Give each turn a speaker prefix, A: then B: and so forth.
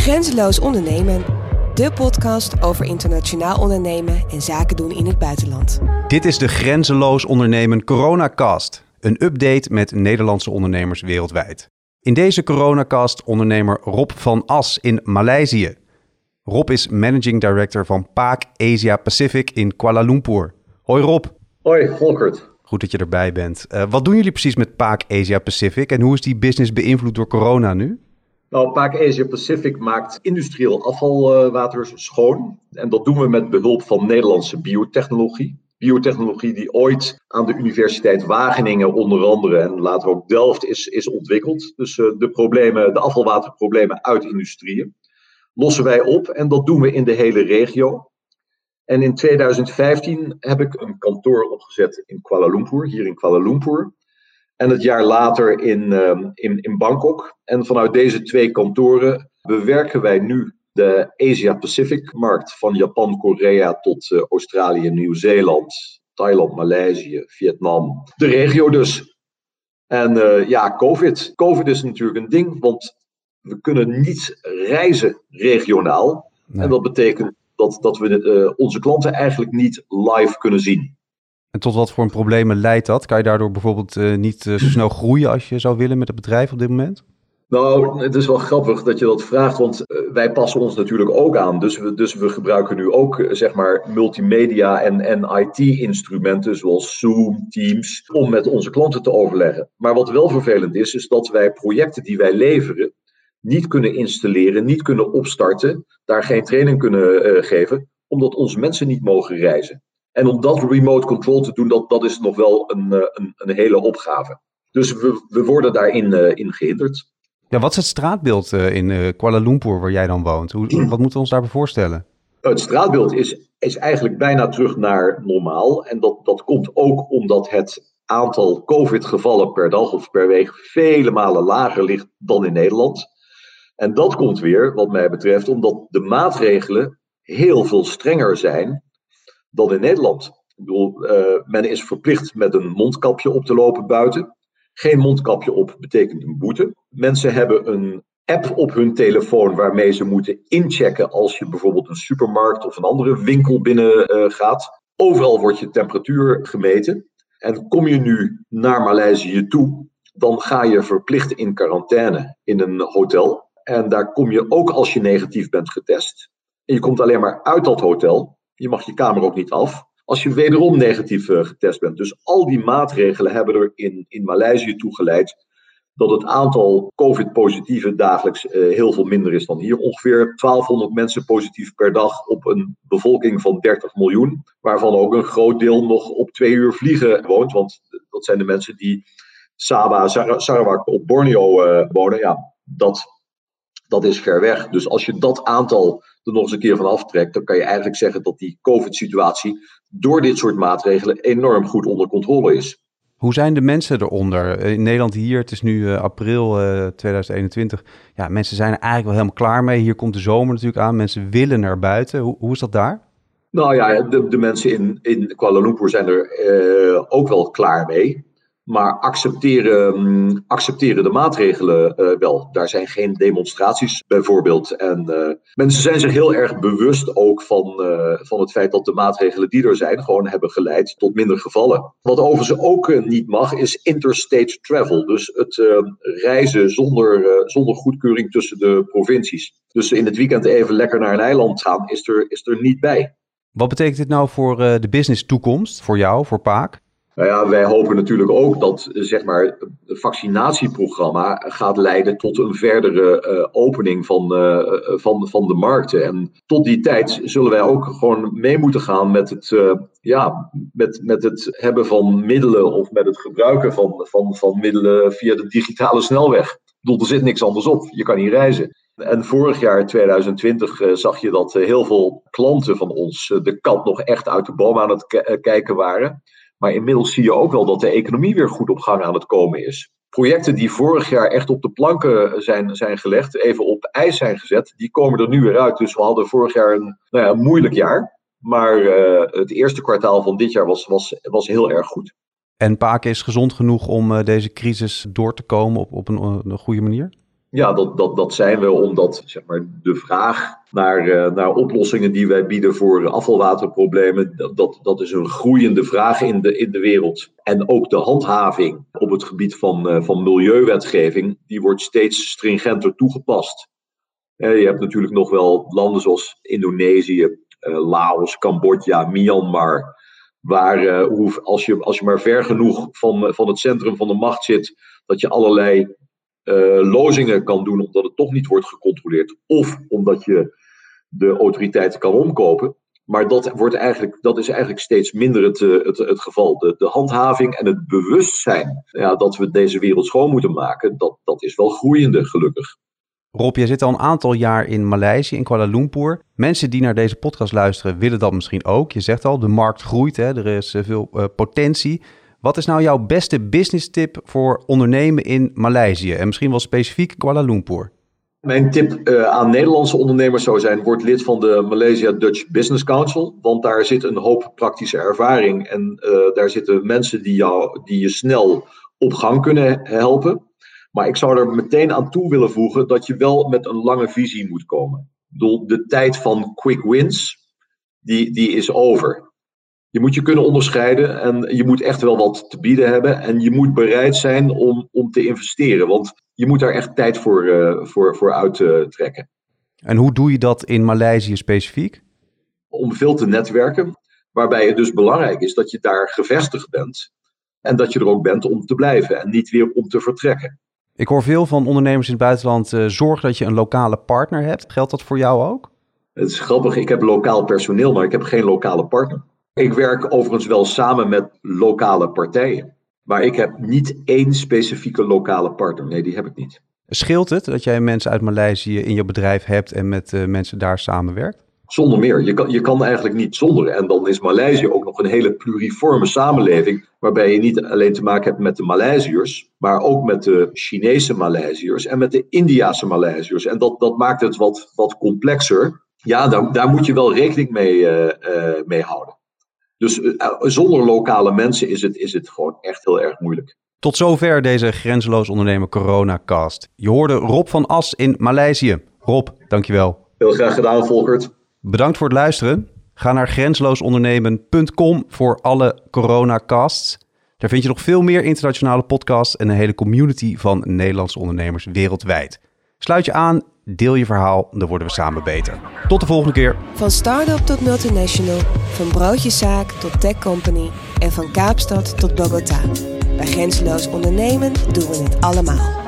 A: Grenzeloos ondernemen. De podcast over internationaal ondernemen en zaken doen in het buitenland.
B: Dit is de Grenzeloos Ondernemen Coronacast. Een update met Nederlandse ondernemers wereldwijd. In deze coronacast ondernemer Rob van As in Maleisië. Rob is managing director van Paak Asia Pacific in Kuala Lumpur. Hoi Rob.
C: Hoi Volkert.
B: Goed dat je erbij bent. Uh, wat doen jullie precies met Paak Asia Pacific en hoe is die business beïnvloed door corona nu?
C: Nou, Paak Asia Pacific maakt industrieel afvalwater schoon. En dat doen we met behulp van Nederlandse biotechnologie. Biotechnologie die ooit aan de Universiteit Wageningen onder andere en later ook Delft is, is ontwikkeld. Dus uh, de, problemen, de afvalwaterproblemen uit industrieën lossen wij op en dat doen we in de hele regio. En in 2015 heb ik een kantoor opgezet in Kuala Lumpur, hier in Kuala Lumpur. En het jaar later in, um, in, in Bangkok. En vanuit deze twee kantoren bewerken wij nu de Asia-Pacific-markt van Japan, Korea tot uh, Australië, Nieuw-Zeeland, Thailand, Maleisië, Vietnam. De regio dus. En uh, ja, COVID. COVID is natuurlijk een ding, want we kunnen niet reizen regionaal. Nee. En dat betekent dat, dat we uh, onze klanten eigenlijk niet live kunnen zien.
B: En tot wat voor problemen leidt dat? Kan je daardoor bijvoorbeeld uh, niet uh, zo snel groeien als je zou willen met het bedrijf op dit moment?
C: Nou, het is wel grappig dat je dat vraagt, want uh, wij passen ons natuurlijk ook aan. Dus we, dus we gebruiken nu ook, zeg maar, multimedia en, en IT-instrumenten zoals Zoom, Teams, om met onze klanten te overleggen. Maar wat wel vervelend is, is dat wij projecten die wij leveren niet kunnen installeren, niet kunnen opstarten, daar geen training kunnen geven, omdat onze mensen niet mogen reizen. En om dat remote control te doen, dat, dat is nog wel een, een, een hele opgave. Dus we, we worden daarin uh, in gehinderd.
B: Ja, wat is het straatbeeld uh, in uh, Kuala Lumpur waar jij dan woont? Hoe, wat moeten we ons daarbij voorstellen?
C: Het straatbeeld is, is eigenlijk bijna terug naar normaal. En dat, dat komt ook omdat het aantal COVID-gevallen per dag of per week vele malen lager ligt dan in Nederland. En dat komt weer, wat mij betreft, omdat de maatregelen heel veel strenger zijn dan in Nederland. Ik bedoel, uh, men is verplicht met een mondkapje op te lopen buiten. Geen mondkapje op betekent een boete. Mensen hebben een app op hun telefoon waarmee ze moeten inchecken als je bijvoorbeeld een supermarkt of een andere winkel binnen uh, gaat. Overal wordt je temperatuur gemeten. En kom je nu naar Maleisië toe, dan ga je verplicht in quarantaine in een hotel. En daar kom je ook als je negatief bent getest. En je komt alleen maar uit dat hotel je mag je kamer ook niet af. Als je wederom negatief uh, getest bent. Dus al die maatregelen hebben er in, in Maleisië toe geleid dat het aantal COVID-positieven dagelijks uh, heel veel minder is dan hier. Ongeveer 1200 mensen positief per dag op een bevolking van 30 miljoen. Waarvan ook een groot deel nog op twee uur vliegen woont. Want dat zijn de mensen die Sabah, Sarawak op Borneo uh, wonen. Ja, dat, dat is ver weg. Dus als je dat aantal er nog eens een keer van aftrekt, dan kan je eigenlijk zeggen dat die COVID-situatie door dit soort maatregelen enorm goed onder controle is.
B: Hoe zijn de mensen eronder? In Nederland hier, het is nu uh, april uh, 2021. Ja, mensen zijn er eigenlijk wel helemaal klaar mee. Hier komt de zomer natuurlijk aan. Mensen willen naar buiten. Hoe, hoe is dat daar?
C: Nou ja, de, de mensen in, in Kuala Lumpur zijn er uh, ook wel klaar mee maar accepteren, accepteren de maatregelen uh, wel. Daar zijn geen demonstraties bijvoorbeeld. En uh, mensen zijn zich heel erg bewust ook van, uh, van het feit dat de maatregelen die er zijn gewoon hebben geleid tot minder gevallen. Wat overigens ook niet mag is interstate travel. Dus het reizen zonder, zonder goedkeuring tussen de provincies. Dus in het weekend even lekker naar een eiland gaan is er, is er niet bij.
B: Wat betekent dit nou voor de business toekomst, voor jou, voor Paak?
C: Nou ja, wij hopen natuurlijk ook dat zeg maar, het vaccinatieprogramma gaat leiden tot een verdere uh, opening van, uh, van, van de markten. En tot die tijd zullen wij ook gewoon mee moeten gaan met het, ja, met, met het hebben van middelen of met het gebruiken van, van, van middelen via de digitale snelweg. Ik er zit niks anders op. Je kan niet reizen. En vorig jaar, 2020, zag je dat heel veel klanten van ons de kat nog echt uit de boom aan het kijken waren. Maar inmiddels zie je ook wel dat de economie weer goed op gang aan het komen is. Projecten die vorig jaar echt op de planken zijn, zijn gelegd, even op ijs zijn gezet, die komen er nu weer uit. Dus we hadden vorig jaar een, nou ja, een moeilijk jaar. Maar uh, het eerste kwartaal van dit jaar was, was, was heel erg goed.
B: En Paken is gezond genoeg om uh, deze crisis door te komen op, op een, een goede manier?
C: Ja, dat, dat, dat zijn we omdat zeg maar, de vraag naar, uh, naar oplossingen die wij bieden voor afvalwaterproblemen, dat, dat is een groeiende vraag in de, in de wereld. En ook de handhaving op het gebied van, uh, van milieuwetgeving, die wordt steeds stringenter toegepast. Uh, je hebt natuurlijk nog wel landen zoals Indonesië, Laos, Cambodja, Myanmar, waar als, je, als je maar ver genoeg van, van het centrum van de macht zit, dat je allerlei lozingen kan doen omdat het toch niet wordt gecontroleerd. Of omdat je de autoriteiten kan omkopen. Maar dat, wordt eigenlijk, dat is eigenlijk steeds minder het, eh, het, het geval. De, de handhaving en het bewustzijn ja, dat we deze wereld schoon moeten maken, dat, dat is wel groeiende, gelukkig.
B: Rob, jij zit al een aantal jaar in Maleisië, in Kuala Lumpur. Mensen die naar deze podcast luisteren willen dat misschien ook. Je zegt al, de markt groeit, hè? er is eh, veel potentie. Wat is nou jouw beste business tip voor ondernemen in Maleisië en misschien wel specifiek Kuala Lumpur?
C: Mijn tip uh, aan Nederlandse ondernemers zou zijn: word lid van de Malaysia Dutch Business Council. Want daar zit een hoop praktische ervaring. En uh, daar zitten mensen die, jou, die je snel op gang kunnen helpen. Maar ik zou er meteen aan toe willen voegen dat je wel met een lange visie moet komen. De tijd van quick wins, die, die is over je moet je kunnen onderscheiden en je moet echt wel wat te bieden hebben. En je moet bereid zijn om, om te investeren, want je moet daar echt tijd voor, uh, voor, voor uittrekken.
B: en hoe doe je dat in Maleisië specifiek?
C: Om veel te netwerken, waarbij het dus belangrijk is dat je daar gevestigd bent. En dat je er ook bent om te blijven en niet weer om te vertrekken.
B: Ik hoor veel van ondernemers in het buitenland, uh, zorg dat je een lokale partner hebt. Geldt dat voor jou ook?
C: Het is grappig, ik heb lokaal personeel, maar ik heb geen lokale partner. Ik werk overigens wel samen met lokale partijen. Maar ik heb niet één specifieke lokale partner. Nee, die heb ik niet.
B: Scheelt het dat jij mensen uit Maleisië in je bedrijf hebt en met uh, mensen daar samenwerkt?
C: Zonder meer. Je kan, je kan eigenlijk niet zonder. En dan is Maleisië ook nog een hele pluriforme samenleving. Waarbij je niet alleen te maken hebt met de Maleisiërs. Maar ook met de Chinese Maleisiërs en met de Indiase Maleisiërs. En dat, dat maakt het wat, wat complexer. Ja, daar, daar moet je wel rekening mee, uh, uh, mee houden. Dus uh, zonder lokale mensen is het, is het gewoon echt heel erg moeilijk.
B: Tot zover deze Grenzeloos Ondernemer Corona-cast. Je hoorde Rob van As in Maleisië. Rob, dankjewel.
C: Heel graag gedaan, Volkert.
B: Bedankt voor het luisteren. Ga naar grenzeloosondernemen.com voor alle coronacasts. Daar vind je nog veel meer internationale podcasts en een hele community van Nederlandse ondernemers wereldwijd. Sluit je aan, deel je verhaal, dan worden we samen beter. Tot de volgende keer.
A: Van start-up tot multinational, van broodjeszaak tot tech company en van Kaapstad tot Bogota. Bij Grenzeloos Ondernemen doen we het allemaal.